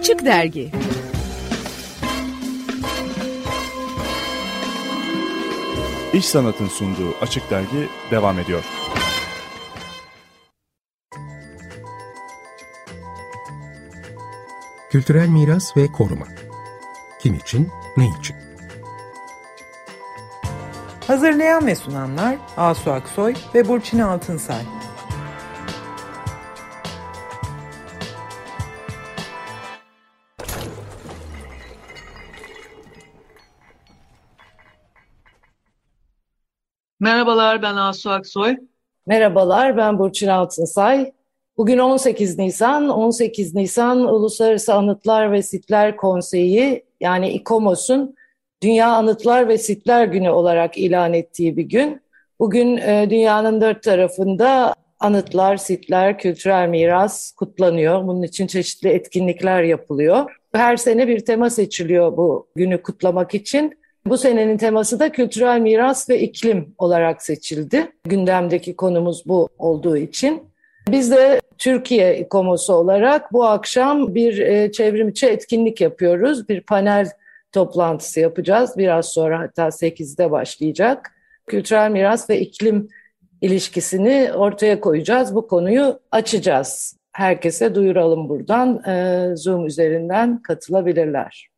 Açık Dergi İş Sanat'ın sunduğu Açık Dergi devam ediyor. Kültürel miras ve koruma. Kim için, ne için? Hazırlayan ve sunanlar Asu Aksoy ve Burçin Altınsay. Merhabalar ben Asu Aksoy. Merhabalar ben Burçin Altınsay. Bugün 18 Nisan, 18 Nisan Uluslararası Anıtlar ve Sitler Konseyi yani İKOMOS'un Dünya Anıtlar ve Sitler Günü olarak ilan ettiği bir gün. Bugün e, dünyanın dört tarafında anıtlar, sitler, kültürel miras kutlanıyor. Bunun için çeşitli etkinlikler yapılıyor. Her sene bir tema seçiliyor bu günü kutlamak için. Bu senenin teması da kültürel miras ve iklim olarak seçildi. Gündemdeki konumuz bu olduğu için. Biz de Türkiye İKOMOS'u olarak bu akşam bir e, çevrim içi etkinlik yapıyoruz. Bir panel toplantısı yapacağız. Biraz sonra hatta 8'de başlayacak. Kültürel miras ve iklim ilişkisini ortaya koyacağız. Bu konuyu açacağız. Herkese duyuralım buradan. E, Zoom üzerinden katılabilirler.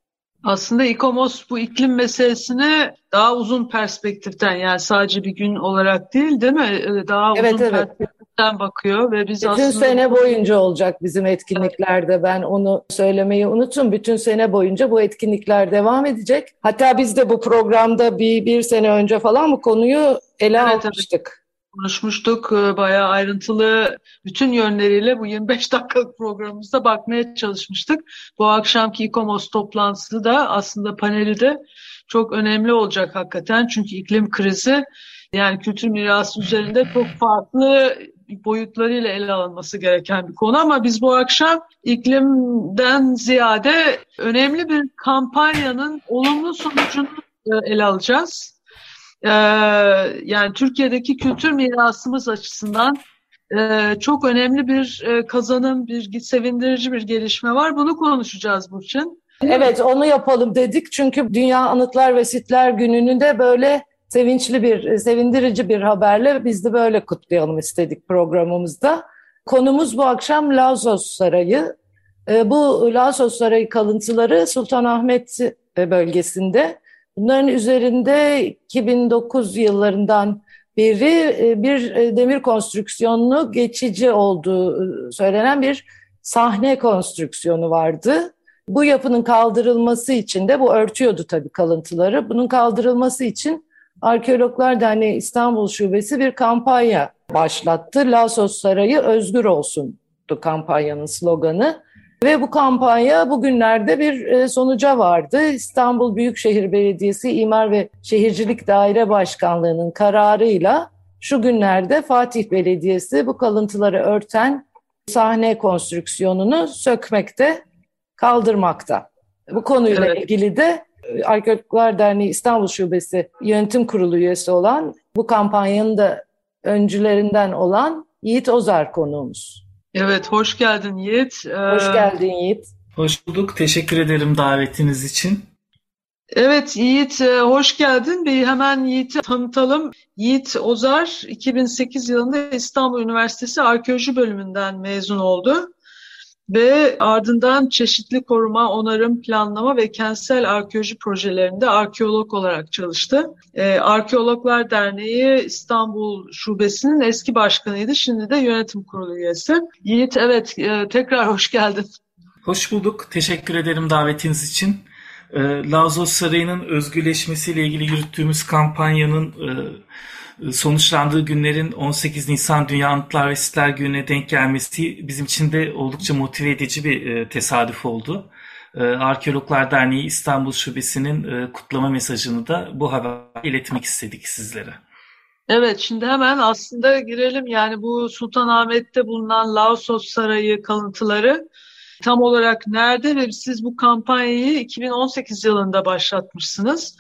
Aslında İKOMOS bu iklim meselesini daha uzun perspektiften yani sadece bir gün olarak değil değil mi? Ee, daha evet, uzun evet. perspektiften bakıyor ve biz Bütün aslında... sene boyunca olacak bizim etkinliklerde. Ben onu söylemeyi unuttum. Bütün sene boyunca bu etkinlikler devam edecek. Hatta biz de bu programda bir, bir sene önce falan bu konuyu ele Evet, almıştık. Konuşmuştuk. Ee, Bayağı ayrıntılı bütün yönleriyle bu 25 dakikalık programımızda bakmaya çalışmıştık. Bu akşamki İKOMOS toplantısı da aslında paneli de çok önemli olacak hakikaten. Çünkü iklim krizi yani kültür mirası üzerinde çok farklı boyutlarıyla ele alınması gereken bir konu ama biz bu akşam iklimden ziyade önemli bir kampanyanın olumlu sonucunu e, ele alacağız. Ee, yani Türkiye'deki kültür mirasımız açısından e, çok önemli bir e, kazanım, bir sevindirici bir gelişme var. Bunu konuşacağız Burçin. Evet onu yapalım dedik. Çünkü Dünya Anıtlar ve Sitler Günü'nü de böyle sevinçli bir, sevindirici bir haberle biz de böyle kutlayalım istedik programımızda. Konumuz bu akşam Lazos Sarayı. E, Bu Lazos Sarayı kalıntıları Sultanahmet bölgesinde. Bunların üzerinde 2009 yıllarından beri e, bir e, demir konstrüksiyonlu geçici olduğu e, söylenen bir sahne konstrüksiyonu vardı. Bu yapının kaldırılması için de bu örtüyordu tabii kalıntıları. Bunun kaldırılması için Arkeologlar Derneği İstanbul Şubesi bir kampanya başlattı. Lasos Sarayı özgür olsundu kampanyanın sloganı. Ve bu kampanya bugünlerde bir e, sonuca vardı. İstanbul Büyükşehir Belediyesi İmar ve Şehircilik Daire Başkanlığı'nın kararıyla şu günlerde Fatih Belediyesi bu kalıntıları örten sahne konstrüksiyonunu sökmekte, kaldırmakta. Bu konuyla Evet. ilgili de e, Arkeologlar Derneği İstanbul Şubesi Yönetim Kurulu üyesi olan bu kampanyanın da öncülerinden olan Yiğit Ozar konuğumuz. Evet, hoş geldin Yiğit. Ee, Hoş geldin Yiğit. Hoş bulduk. Teşekkür ederim davetiniz için. Evet Yiğit, e, hoş geldin. Bir hemen Yiğit'i tanıtalım. Yiğit Ozar 2008 yılında İstanbul Üniversitesi Arkeoloji bölümünden mezun oldu. Ve ardından çeşitli koruma, onarım, planlama ve kentsel arkeoloji projelerinde arkeolog olarak çalıştı. Ee, Arkeologlar Derneği İstanbul Şubesi'nin eski başkanıydı. Şimdi de yönetim kurulu üyesi. Yiğit evet e, tekrar hoş geldin. Hoş bulduk. Teşekkür ederim davetiniz için. Ee, Lazos Sarayı'nın özgürleşmesiyle ilgili yürüttüğümüz kampanyanın e, sonuçlandığı günlerin 18 Nisan Dünya Anıtlar ve Sitler Günü'ne denk gelmesi bizim için de oldukça motive edici bir e, tesadüf oldu. E, Arkeologlar Derneği İstanbul Şubesi'nin e, kutlama mesajını da bu haber iletmek istedik sizlere. Evet, şimdi hemen aslında girelim. Yani bu Sultanahmet'te bulunan Laosos Sarayı kalıntıları tam olarak nerede ve siz bu kampanyayı 2018 yılında başlatmışsınız.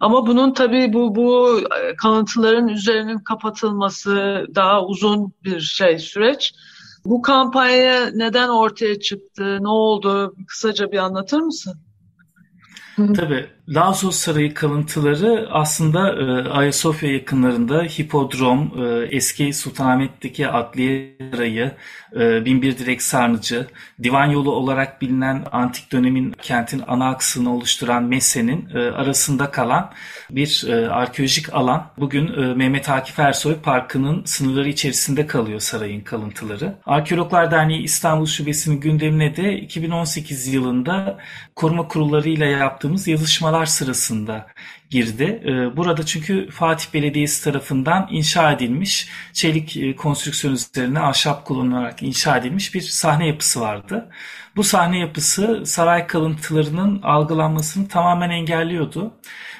Ama bunun tabii bu bu kalıntıların üzerinin kapatılması daha uzun bir şey süreç. Bu kampanya neden ortaya çıktı? Ne oldu? Kısaca bir anlatır mısın? Tabii Lazos Sarayı kalıntıları aslında e, Ayasofya yakınlarında hipodrom, e, eski Sultanahmet'teki Adliye Sarayı, e, Binbir Direk Sarnıcı, Divan Yolu olarak bilinen antik dönemin kentin ana aksını oluşturan Messe'nin e, arasında kalan bir e, arkeolojik alan. Bugün e, Mehmet Akif Ersoy Parkı'nın sınırları içerisinde kalıyor sarayın kalıntıları. Arkeologlar Derneği İstanbul Şubesi'nin gündemine de 2018 yılında koruma kurullarıyla yaptığımız yazışmalar sırasında girdi. Ee, burada çünkü Fatih Belediyesi tarafından inşa edilmiş çelik e, konstrüksiyon üzerine ahşap kullanılarak inşa edilmiş bir sahne yapısı vardı. Bu sahne yapısı saray kalıntılarının algılanmasını tamamen engelliyordu.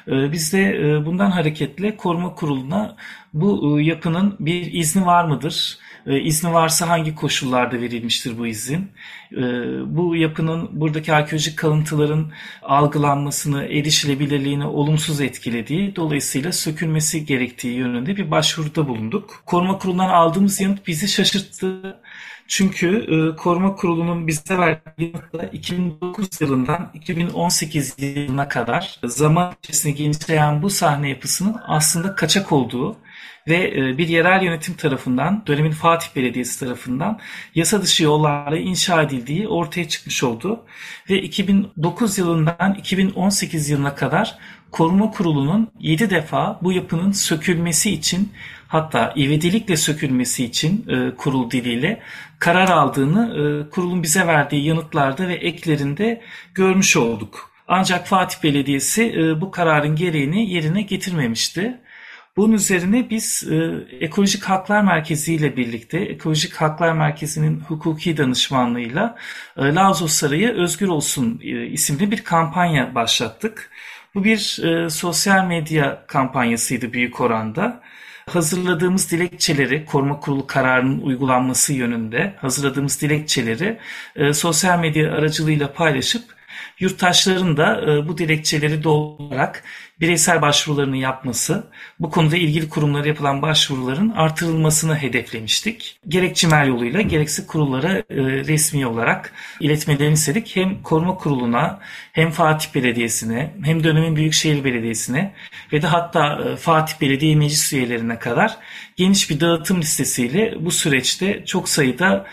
Ee, biz de e, bundan hareketle koruma kuruluna bu e, yapının bir izni var mıdır? E, izni varsa hangi koşullarda verilmiştir bu izin? E, bu yapının buradaki arkeolojik kalıntıların algılanmasını, erişilebilirliğini olumsuz etkilediği, dolayısıyla sökülmesi gerektiği yönünde bir başvuruda bulunduk. Koruma kurulundan aldığımız yanıt bizi şaşırttı. Çünkü e, koruma kurulunun bize verdiği yanıtla 2009 yılından 2018 yılına kadar zaman içerisinde genişleyen bu sahne yapısının aslında kaçak olduğu ve e, bir yerel yönetim tarafından, dönemin Fatih Belediyesi tarafından yasa dışı yollarla inşa edildiği ortaya çıkmış oldu. Ve 2009 yılından 2018 yılına kadar Koruma Kurulu'nun 7 defa bu yapının sökülmesi için hatta ivedilikle sökülmesi için e, kurul diliyle karar aldığını e, kurulun bize verdiği yanıtlarda ve eklerinde görmüş olduk. Ancak Fatih Belediyesi e, bu kararın gereğini yerine getirmemişti. Bunun üzerine biz e, Ekolojik Haklar Merkezi ile birlikte Ekolojik Haklar Merkezi'nin hukuki danışmanlığıyla e, Lazos Sarayı Özgür Olsun e, isimli bir kampanya başlattık. Bu bir e, sosyal medya kampanyasıydı büyük oranda. Hazırladığımız dilekçeleri, koruma kurulu kararının uygulanması yönünde hazırladığımız dilekçeleri e, sosyal medya aracılığıyla paylaşıp yurttaşların da e, bu dilekçeleri doldurarak bireysel başvurularını yapması, bu konuda ilgili kurumlara yapılan başvuruların artırılmasını hedeflemiştik. Gerek yoluyla gerekse kurullara e, resmi olarak iletmelerini istedik. Hem koruma kuruluna hem Fatih Belediyesi'ne hem dönemin Büyükşehir Belediyesi'ne ve de hatta e, Fatih Belediye Meclis üyelerine kadar geniş bir dağıtım listesiyle bu süreçte çok sayıda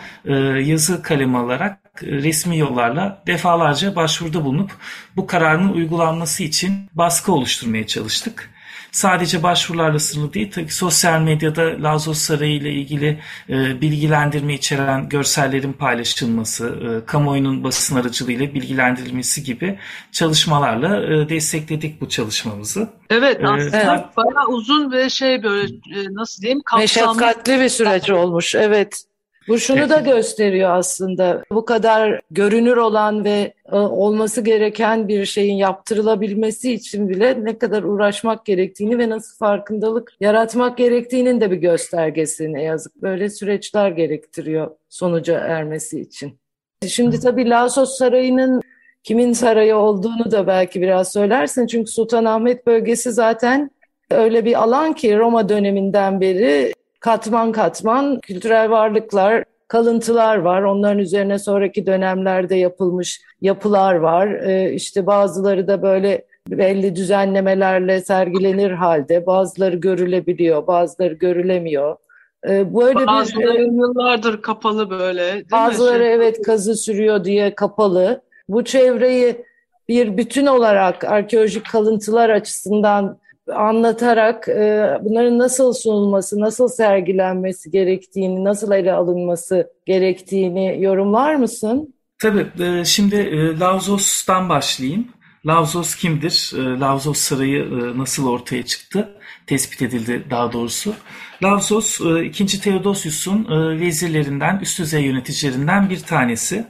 yazı kalemi alarak resmi yollarla defalarca başvuruda bulunup bu kararın uygulanması için baskı oluşturmaya çalıştık. Sadece başvurularla sınırlı değil, tabii sosyal medyada Lazos Sarayı ile ilgili e, bilgilendirme içeren görsellerin paylaşılması, e, kamuoyunun basın aracılığıyla bilgilendirilmesi gibi çalışmalarla e, destekledik bu çalışmamızı. Evet, aslında evet. bayağı uzun ve şey böyle e, nasıl diyeyim kapsamlı. Meşakkatli bir süreç olmuş, evet. Bu şunu da gösteriyor aslında. Bu kadar görünür olan ve e, olması gereken bir şeyin yaptırılabilmesi için bile ne kadar uğraşmak gerektiğini ve nasıl farkındalık yaratmak gerektiğinin de bir göstergesi ne yazık. Böyle süreçler gerektiriyor sonuca ermesi için. Şimdi tabii Lasos Sarayı'nın kimin sarayı olduğunu da belki biraz söylersin. Çünkü Sultanahmet bölgesi zaten öyle bir alan ki Roma döneminden beri katman katman kültürel varlıklar, kalıntılar var. Onların üzerine sonraki dönemlerde yapılmış yapılar var. Ee, işte bazıları da böyle belli düzenlemelerle sergilenir halde. Bazıları görülebiliyor, bazıları görülemiyor. Ee, böyle bazıları bir, yıllardır kapalı böyle. Bazıları mi? evet kazı sürüyor diye kapalı. Bu çevreyi bir bütün olarak arkeolojik kalıntılar açısından anlatarak e, bunların nasıl sunulması, nasıl sergilenmesi gerektiğini, nasıl ele alınması gerektiğini yorumlar mısın? Tabii. E, şimdi e, Lauzos'tan başlayayım. Lauzos kimdir? E, Lauzos Sarayı e, nasıl ortaya çıktı? Tespit edildi daha doğrusu. Lauzos, e, 2. Theodosius'un e, vezirlerinden, üst düzey yöneticilerinden bir tanesi.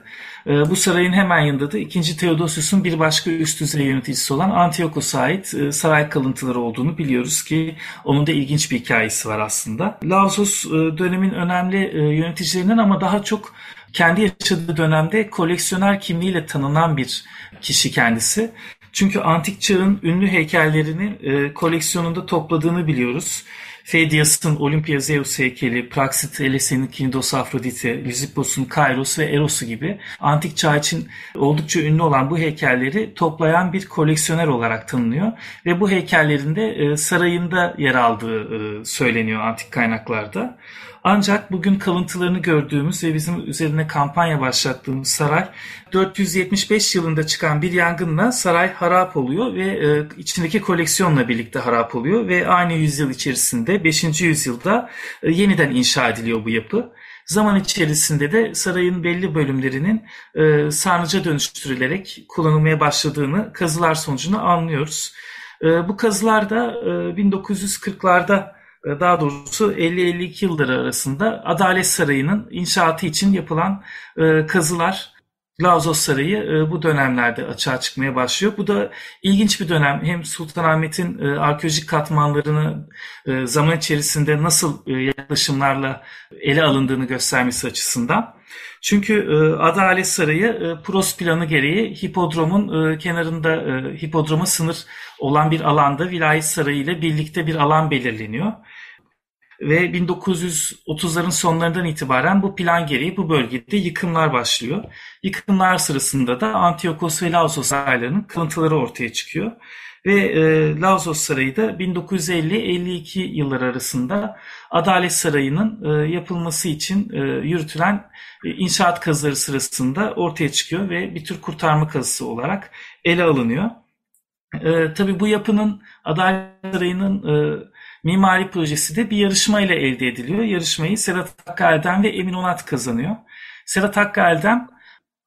Ee, bu sarayın hemen yanında da 2. Theodosius'un bir başka üst düzey yöneticisi olan Antiochos'a ait e, saray kalıntıları olduğunu biliyoruz ki onun da ilginç bir hikayesi var aslında. Lausos e, dönemin önemli e, yöneticilerinden ama daha çok kendi yaşadığı dönemde koleksiyoner kimliğiyle tanınan bir kişi kendisi. Çünkü antik çağın ünlü heykellerini koleksiyonunda topladığını biliyoruz Pheidias'ın Olympia Zeus heykeli, Praxiteles' Kindos Afrodite, Lysippos'un Kairos ve Eros'u gibi antik çağ için oldukça ünlü olan bu heykelleri toplayan bir koleksiyoner olarak tanınıyor. Ve bu heykellerin de e, sarayında yer aldığı e, söyleniyor antik kaynaklarda. Ancak bugün kalıntılarını gördüğümüz ve bizim üzerine kampanya başlattığımız saray 475 yılında çıkan bir yangınla saray harap oluyor ve e, içindeki koleksiyonla birlikte harap oluyor ve aynı yüzyıl içerisinde 5. yüzyılda e, yeniden inşa ediliyor bu yapı. Zaman içerisinde de sarayın belli bölümlerinin e, sarnıca dönüştürülerek kullanılmaya başladığını kazılar sonucunda anlıyoruz. E, bu kazılar da e, 1940'larda e, daha doğrusu 50-52 yılları arasında Adalet Sarayı'nın inşaatı için yapılan e, kazılar Lauzos Sarayı e, bu dönemlerde açığa çıkmaya başlıyor. Bu da ilginç bir dönem. Hem Sultanahmet'in arkeolojik katmanlarını zaman içerisinde nasıl yaklaşımlarla ele alındığını göstermesi açısından. Çünkü Adalet Sarayı Pros planı gereği hipodromun kenarında hipodroma sınır olan bir alanda Vilayet Sarayı ile birlikte bir alan belirleniyor ve 1930'ların sonlarından itibaren bu plan gereği bu bölgede yıkımlar başlıyor. Yıkımlar sırasında da Antiochos ve Laosos saraylarının kalıntıları ortaya çıkıyor. Ve e, Laosos Sarayı da 1950-52 yıllar arasında Adalet Sarayı'nın e, yapılması için e, yürütülen e, inşaat kazıları sırasında ortaya çıkıyor ve bir tür kurtarma kazısı olarak ele alınıyor. E, tabii bu yapının Adalet Sarayı'nın e, mimari projesi de bir yarışma ile elde ediliyor. Yarışmayı Sedat Hakkı ve Emin Onat kazanıyor. Sedat Hakkı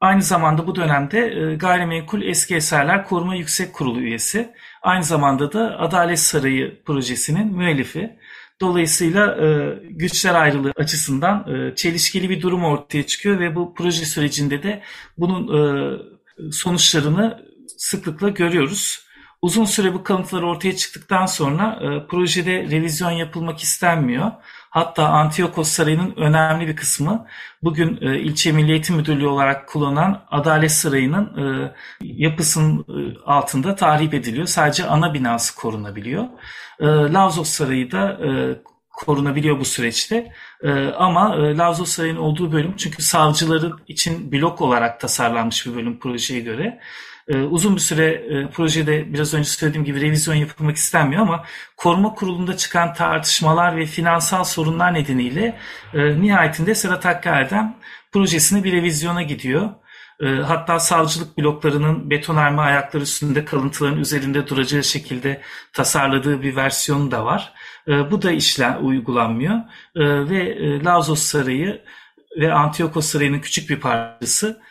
aynı zamanda bu dönemde e, Gayrimenkul Eski Eserler Koruma Yüksek Kurulu üyesi. Aynı zamanda da Adalet Sarayı projesinin müellifi. Dolayısıyla e, güçler ayrılığı açısından e, çelişkili bir durum ortaya çıkıyor ve bu proje sürecinde de bunun sonuçlarını sıklıkla görüyoruz. Uzun süre bu kalıntılar ortaya çıktıktan sonra e, projede revizyon yapılmak istenmiyor. Hatta Antiyokos Sarayı'nın önemli bir kısmı bugün e, ilçe Milli Müdürlüğü olarak kullanılan Adalet Sarayı'nın e, yapısının e, altında tahrip ediliyor. Sadece ana binası korunabiliyor. E, Lavzos Sarayı da e, korunabiliyor bu süreçte. E, ama e, Lavzos Sarayı'nın olduğu bölüm çünkü savcıların için blok olarak tasarlanmış bir bölüm projeye göre. Ee, uzun bir süre e, projede biraz önce söylediğim gibi revizyon yapılmak istenmiyor ama koruma kurulunda çıkan tartışmalar ve finansal sorunlar nedeniyle e, nihayetinde Serhat Hakkı Erdem projesine bir revizyona gidiyor. E, hatta savcılık bloklarının betonarme ayakları üstünde kalıntıların üzerinde duracağı şekilde tasarladığı bir versiyonu da var. Bu da işler uygulanmıyor ve Lazos Sarayı ve Antiyokos Sarayı'nın küçük bir parçası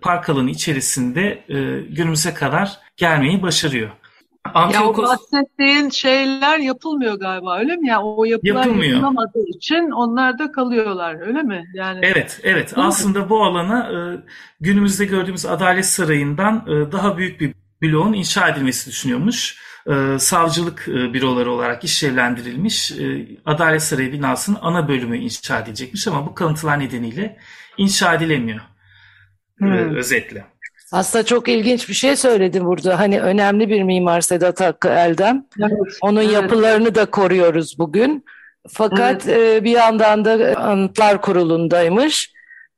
park alanı içerisinde e, günümüze kadar gelmeyi başarıyor. Antiyokos... Ya o bahsettiğin şeyler yapılmıyor galiba öyle mi? Yani o yapılar Yapılmıyor. yapılamadığı için onlar da kalıyorlar öyle mi? Yani Evet, evet. Değil Aslında mi? bu alana e, günümüzde gördüğümüz Adalet Sarayı'ndan daha büyük bir bloğun inşa edilmesi düşünüyormuş. Savcılık büroları olarak işlevlendirilmiş Adalet Sarayı binasının ana bölümü inşa edilecekmiş ama bu kalıntılar nedeniyle inşa edilemiyor hmm. özetle. Aslında çok ilginç bir şey söyledin burada. Hani önemli bir mimar Sedat Hakkı Eldem. Evet, Onun evet. yapılarını da koruyoruz bugün. Fakat evet. e, bir yandan da Anıtlar Kurulu'ndaymış.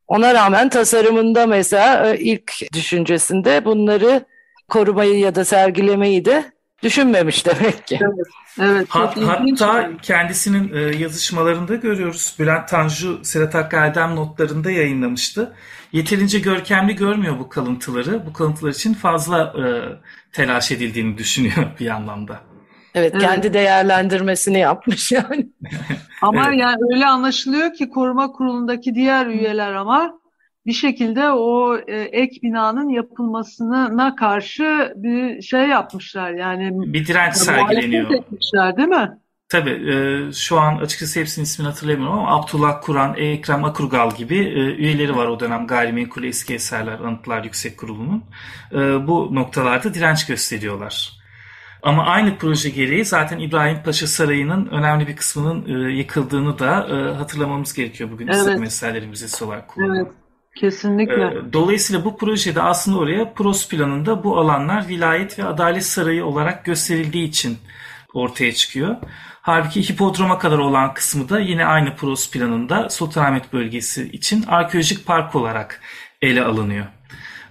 Ona rağmen tasarımında mesela e, ilk düşüncesinde bunları korumayı ya da sergilemeyi de düşünmemiş demek ki. Evet. Evet, Hat, hatta kendisinin e, yazışmalarında görüyoruz. Bülent Tanju Sedat Hakkı Erdem notlarında yayınlamıştı yeterince görkemli görmüyor bu kalıntıları. Bu kalıntılar için fazla e, telaş edildiğini düşünüyor bir anlamda. Evet, evet. kendi değerlendirmesini yapmış yani. ama evet. yani öyle anlaşılıyor ki koruma kurulundaki diğer üyeler ama bir şekilde o e, ek binanın yapılmasına karşı bir şey yapmışlar yani. Bir direnç sergileniyor. etmişler değil mi? Tabii e, şu an açıkçası hepsinin ismini hatırlamıyorum ama Abdullah Kur'an, Ekrem Akurgal gibi e, üyeleri var o dönem Gayrimenkul Eski Eserler Anıtlar Yüksek Kurulu'nun. E, bu noktalarda direnç gösteriyorlar. Ama aynı proje gereği zaten İbrahim Paşa Sarayı'nın önemli bir kısmının e, yıkıldığını da e, hatırlamamız gerekiyor bugün evet. İslam Eserleri Müzesi olarak kullanılıyor. Evet. Kesinlikle. E, dolayısıyla bu projede aslında oraya PROS planında bu alanlar vilayet ve adalet sarayı olarak gösterildiği için ortaya çıkıyor. Halbuki hipodroma kadar olan kısmı da yine aynı PROS planında Sultanahmet bölgesi için arkeolojik park olarak ele alınıyor.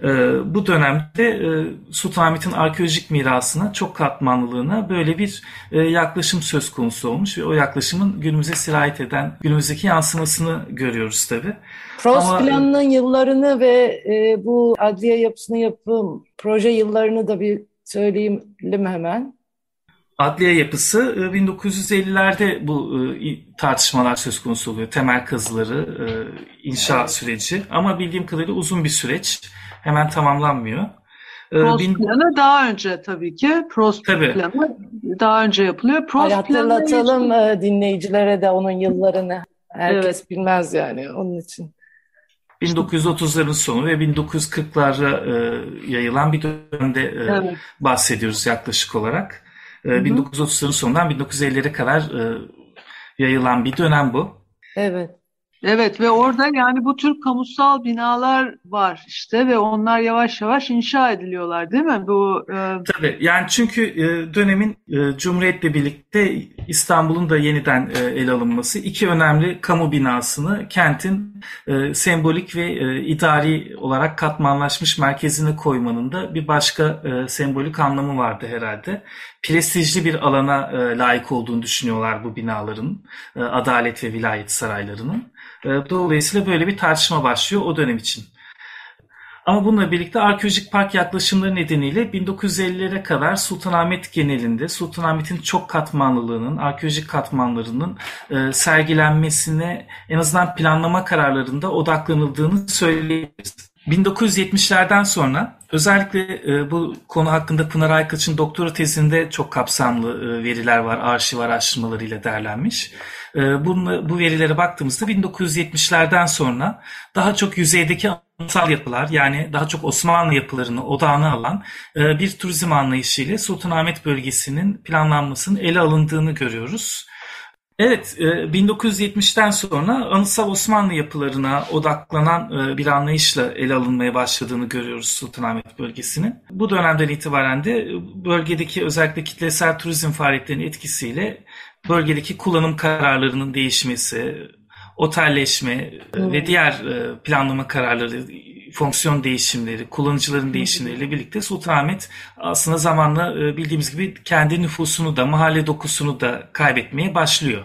Ee, bu dönemde e, Sultanahmet'in arkeolojik mirasına, çok katmanlılığına böyle bir e, yaklaşım söz konusu olmuş ve o yaklaşımın günümüze sirayet eden, günümüzdeki yansımasını görüyoruz tabii. Prost Ama, planının yıllarını ve e, bu adliye yapısını yapım, proje yıllarını da bir söyleyelim hemen. Adliye yapısı 1950'lerde bu tartışmalar söz konusu oluyor. Temel kazıları, inşa süreci ama bildiğim kadarıyla uzun bir süreç hemen tamamlanmıyor. Prost Bin... planı daha önce tabii ki. Prost tabii. planı daha önce yapılıyor. Prost hatırlatalım planı... E, dinleyicilere de onun yıllarını. Herkes evet. bilmez yani onun için. 1930'ların sonu ve 1940'lara e, yayılan bir dönemde e, evet. bahsediyoruz yaklaşık olarak. E, 1930'ların sonundan 1950'lere kadar e, yayılan bir dönem bu. Evet. Evet ve orada yani bu tür kamusal binalar var işte ve onlar yavaş yavaş inşa ediliyorlar değil mi? Bu e... Tabii yani çünkü e, dönemin e, Cumhuriyet'le birlikte İstanbul'un da yeniden e, ele alınması iki önemli kamu binasını kentin sembolik ve e, idari olarak katmanlaşmış merkezine koymanın da bir başka sembolik anlamı vardı herhalde. Prestijli bir alana layık olduğunu düşünüyorlar bu binaların, adalet ve vilayet saraylarının. E, dolayısıyla böyle bir tartışma başlıyor o dönem için. Ama bununla birlikte arkeolojik park yaklaşımları nedeniyle 1950'lere kadar Sultanahmet genelinde Sultanahmet'in çok katmanlılığının, arkeolojik katmanlarının e, sergilenmesine en azından planlama kararlarında odaklanıldığını söyleyebiliriz. 1970'lerden sonra özellikle e, bu konu hakkında Pınar Aykaç'ın doktora tezinde çok kapsamlı e, veriler var, arşiv araştırmalarıyla derlenmiş. E, bununla, bu verilere baktığımızda 1970'lerden sonra daha çok yüzeydeki anıtsal yapılar yani daha çok Osmanlı yapılarını odağına alan e, bir turizm anlayışıyla Sultanahmet bölgesinin planlanmasının ele alındığını görüyoruz. Evet, 1970'ten e, sonra anıtsal Osmanlı yapılarına odaklanan e, bir anlayışla ele alınmaya başladığını görüyoruz Sultanahmet bölgesinin. Bu dönemden itibaren de bölgedeki özellikle kitlesel turizm faaliyetlerinin etkisiyle bölgedeki kullanım kararlarının değişmesi, otelleşme hmm. ve diğer planlama kararları fonksiyon değişimleri, kullanıcıların değişimleriyle birlikte Sultanahmet aslında zamanla e, bildiğimiz gibi kendi nüfusunu da mahalle dokusunu da kaybetmeye başlıyor.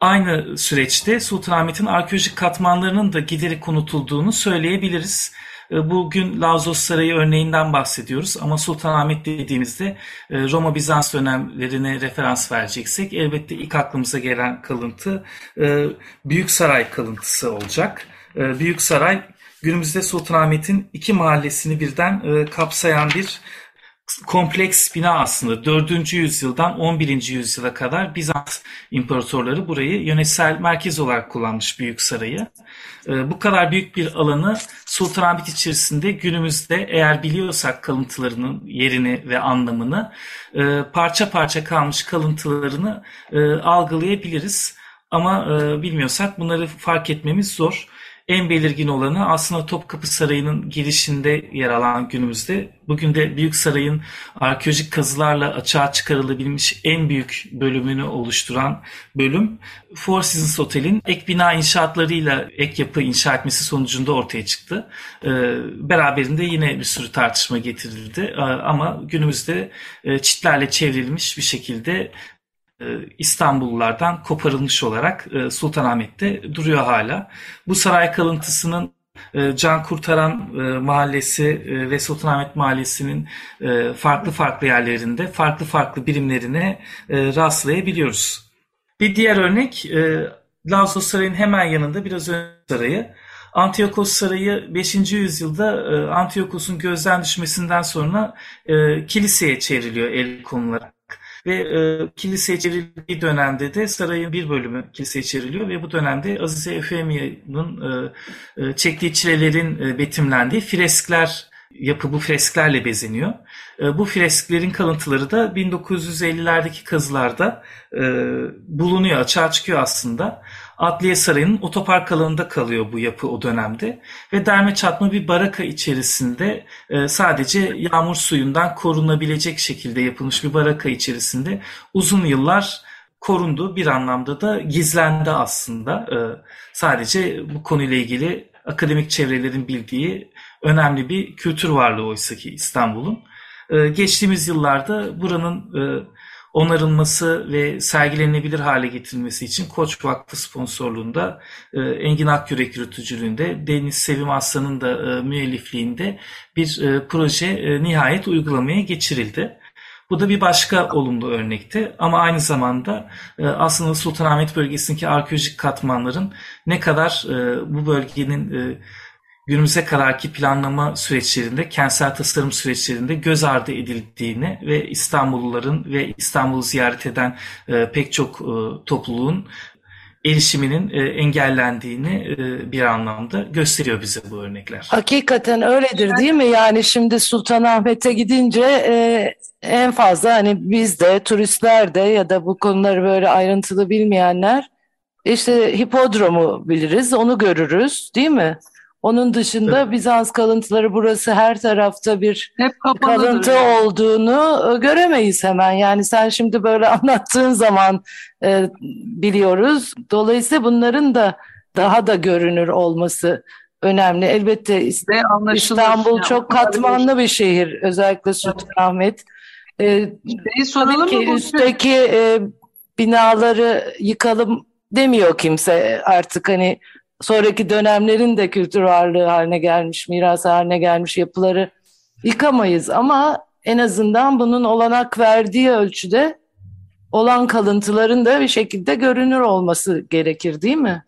Aynı süreçte Sultanahmet'in arkeolojik katmanlarının da giderek unutulduğunu söyleyebiliriz. E, bugün Lazos Sarayı örneğinden bahsediyoruz ama Sultanahmet dediğimizde e, Roma-Bizans dönemlerine referans vereceksek elbette ilk aklımıza gelen kalıntı Büyük Saray kalıntısı olacak. Büyük Saray günümüzde Sultanahmet'in iki mahallesini birden e, kapsayan bir kompleks bina aslında 4. yüzyıldan 11. yüzyıla kadar Bizans imparatorları burayı yönetsel merkez olarak kullanmış Büyük Sarayı. E, bu kadar büyük bir alanı Sultanahmet içerisinde günümüzde eğer biliyorsak kalıntılarının yerini ve anlamını e, parça parça kalmış kalıntılarını e, algılayabiliriz. Ama e, bilmiyorsak bunları fark etmemiz zor. En belirgin olanı aslında Topkapı Sarayı'nın girişinde yer alan günümüzde. Bugün de Büyük Saray'ın arkeolojik kazılarla açığa çıkarılabilmiş en büyük bölümünü oluşturan bölüm Four Seasons Otel'in ek bina inşaatlarıyla ek yapı inşa etmesi sonucunda ortaya çıktı. Ee, beraberinde yine bir sürü tartışma getirildi ee, ama günümüzde e, çitlerle çevrilmiş bir şekilde İstanbullulardan koparılmış olarak e, Sultanahmet'te duruyor hala. Bu saray kalıntısının e, Can Kurtaran Mahallesi ve Sultanahmet Mahallesi'nin farklı farklı yerlerinde farklı farklı birimlerine rastlayabiliyoruz. Bir diğer örnek Lazos Sarayı'nın hemen yanında biraz önce sarayı. Antiyokos Sarayı 5. yüzyılda Antiyokos'un gözden düşmesinden sonra kiliseye çevriliyor el konuları ve e, kiliseye çevrildiği dönemde de sarayın bir bölümü kiliseye çevriliyor ve bu dönemde Azize Efemiye'nin e, e, çektiği çilelerin e, betimlendiği freskler yapı bu fresklerle bezeniyor. E, bu fresklerin kalıntıları da 1950'lerdeki kazılarda e, bulunuyor, açığa çıkıyor aslında. Adliye Sarayı'nın otopark alanında kalıyor bu yapı o dönemde. Ve derme çatma bir baraka içerisinde e, sadece yağmur suyundan korunabilecek şekilde yapılmış bir baraka içerisinde uzun yıllar korundu. Bir anlamda da gizlendi aslında. E, sadece bu konuyla ilgili akademik çevrelerin bildiği önemli bir kültür varlığı oysa ki İstanbul'un. E, geçtiğimiz yıllarda buranın onarılması ve sergilenebilir hale getirilmesi için Koç Vakfı sponsorluğunda e, Engin Akyürek yürütücülüğünde Deniz Sevim Aslan'ın da e, müellifliğinde bir e, proje nihayet uygulamaya geçirildi. Bu da bir başka olumlu örnekti ama aynı zamanda aslında Sultanahmet bölgesindeki arkeolojik katmanların ne kadar bu bölgenin günümüze kadarki planlama süreçlerinde, kentsel tasarım süreçlerinde göz ardı edildiğini ve İstanbulluların ve İstanbul'u ziyaret eden e, pek çok e, topluluğun erişiminin e, engellendiğini bir anlamda gösteriyor bize bu örnekler. Hakikaten öyledir değil mi? Yani şimdi Sultanahmet'e gidince en fazla hani biz de turistler de ya da bu konuları böyle ayrıntılı bilmeyenler işte hipodromu biliriz, onu görürüz değil mi? Onun dışında evet. Bizans kalıntıları burası her tarafta bir Hep kalıntı yani. olduğunu e, göremeyiz hemen. Yani sen şimdi böyle anlattığın zaman e, biliyoruz. Dolayısıyla bunların da daha da görünür olması önemli. Elbette İstanbul yani, çok katmanlı bir şehir. Özellikle Sultanahmet. Ee, soralım ki üstteki e, binaları yıkalım demiyor kimse artık hani sonraki dönemlerin de kültür varlığı haline gelmiş, miras haline gelmiş yapıları yıkamayız ama en azından bunun olanak verdiği ölçüde olan kalıntıların da bir şekilde görünür olması gerekir değil mi?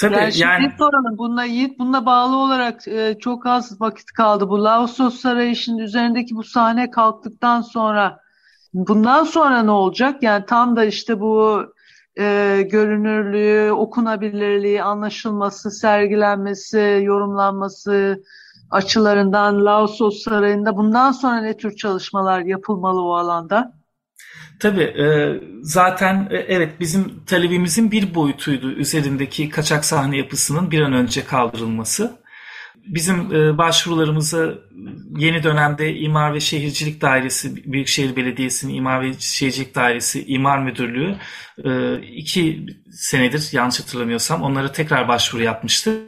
Tabii yani, yani... soralım bununla Yiğit bununla bağlı olarak e, çok az vakit kaldı. Bu Laosos Sarayı şimdi üzerindeki bu sahne kalktıktan sonra bundan sonra ne olacak? Yani tam da işte bu e, görünürlüğü, okunabilirliği, anlaşılması, sergilenmesi, yorumlanması açılarından Laosos Sarayı'nda bundan sonra ne tür çalışmalar yapılmalı o alanda? Tabii e, zaten e, evet bizim talebimizin bir boyutuydu üzerindeki kaçak sahne yapısının bir an önce kaldırılması. Bizim e, başvurularımızı yeni dönemde İmar ve Şehircilik Dairesi, Büyükşehir Belediyesi'nin İmar ve Şehircilik Dairesi İmar Müdürlüğü e, iki senedir yanlış hatırlamıyorsam onlara tekrar başvuru yapmıştı.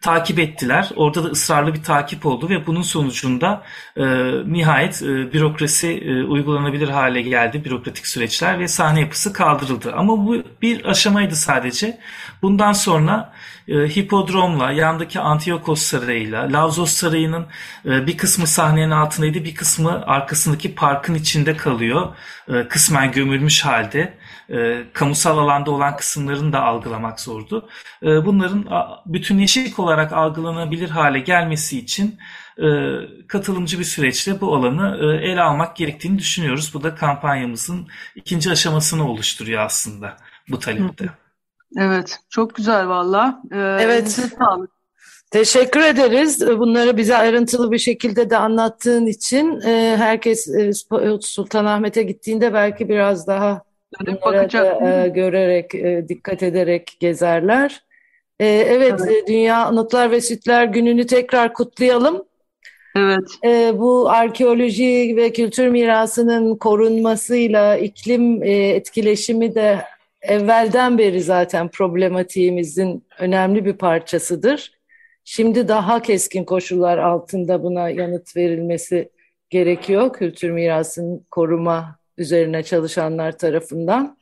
Takip ettiler. Orada da ısrarlı bir takip oldu ve bunun sonucunda e, nihayet bürokrasi uygulanabilir hale geldi. Bürokratik süreçler ve sahne yapısı kaldırıldı. Ama bu bir aşamaydı sadece. Bundan sonra hipodromla, yandaki Antiyokos Sarayı'yla, Lavzos Sarayı'nın e, bir kısmı sahnenin altındaydı, bir kısmı arkasındaki parkın içinde kalıyor. E, kısmen gömülmüş halde. E, kamusal alanda olan kısımlarını da algılamak zordu. Bunların bütünleşik olarak algılanabilir hale gelmesi için katılımcı bir süreçte bu alanı ele almak gerektiğini düşünüyoruz. Bu da kampanyamızın ikinci aşamasını oluşturuyor aslında bu talepte. Evet, çok güzel valla. Ee, evet. Sağlık. Teşekkür ederiz. Bunları bize ayrıntılı bir şekilde de anlattığın için. Ee, herkes e, Sultanahmet'e gittiğinde belki biraz daha bakacak. Da, e, görerek, e, dikkat ederek gezerler. E, evet, evet. Dünya Anıtlar ve Sütler Günü'nü tekrar kutlayalım. Evet. E, bu arkeoloji ve kültür mirasının korunmasıyla iklim e, etkileşimi de evvelden beri zaten problematiğimizin önemli bir parçasıdır. Şimdi daha keskin koşullar altında buna yanıt verilmesi gerekiyor kültür mirasının koruma üzerine çalışanlar tarafından.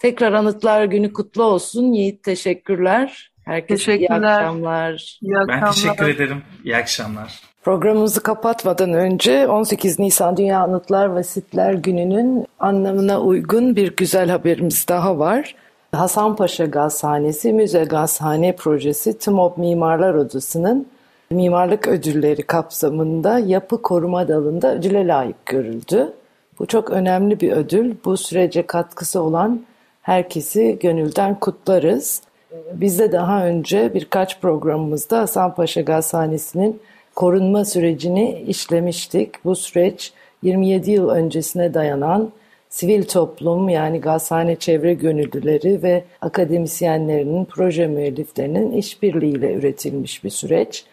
Tekrar Anıtlar Günü kutlu olsun. Yiğit teşekkürler. Herkese iyi akşamlar. iyi akşamlar. Ben teşekkür ederim. İyi akşamlar. Programımızı kapatmadan önce 18 Nisan Dünya Anıtlar ve Sitler Günü'nün anlamına uygun bir güzel haberimiz daha var. Hasanpaşa Gazhanesi Müze Gazhane Projesi TMOB Mimarlar Odası'nın mimarlık ödülleri kapsamında yapı koruma dalında ödüle layık görüldü. Bu çok önemli bir ödül. Bu sürece katkısı olan herkesi gönülden kutlarız. Biz de daha önce birkaç programımızda Hasanpaşa Gazhanesi'nin korunma sürecini işlemiştik. Bu süreç 27 yıl öncesine dayanan sivil toplum yani gazhane çevre gönüllüleri ve akademisyenlerinin, proje müelliflerinin işbirliğiyle üretilmiş bir süreç.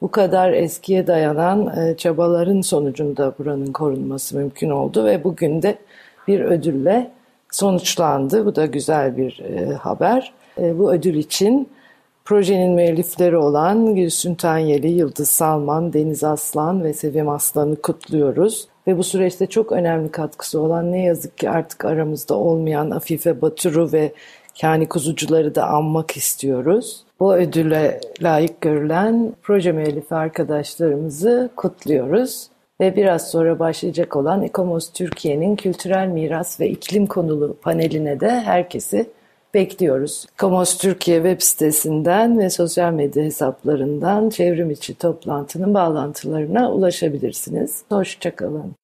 Bu kadar eskiye dayanan e, çabaların sonucunda buranın korunması mümkün oldu ve bugün de bir ödülle sonuçlandı. Bu da güzel bir e, haber. E, bu ödül için projenin müellifleri olan Gülsün Tanyeli, Yıldız Salman, Deniz Aslan ve Sevim Aslan'ı kutluyoruz. Ve bu süreçte çok önemli katkısı olan ne yazık ki artık aramızda olmayan Afife Batur'u ve Kani Kuzucuları da anmak istiyoruz. Bu ödüle layık görülen proje müellifi arkadaşlarımızı kutluyoruz. Ve biraz sonra başlayacak olan Ekomos Türkiye'nin kültürel miras ve iklim konulu paneline de herkesi bekliyoruz. Komos Türkiye web sitesinden ve sosyal medya hesaplarından çevrim içi toplantının bağlantılarına ulaşabilirsiniz. Hoşçakalın.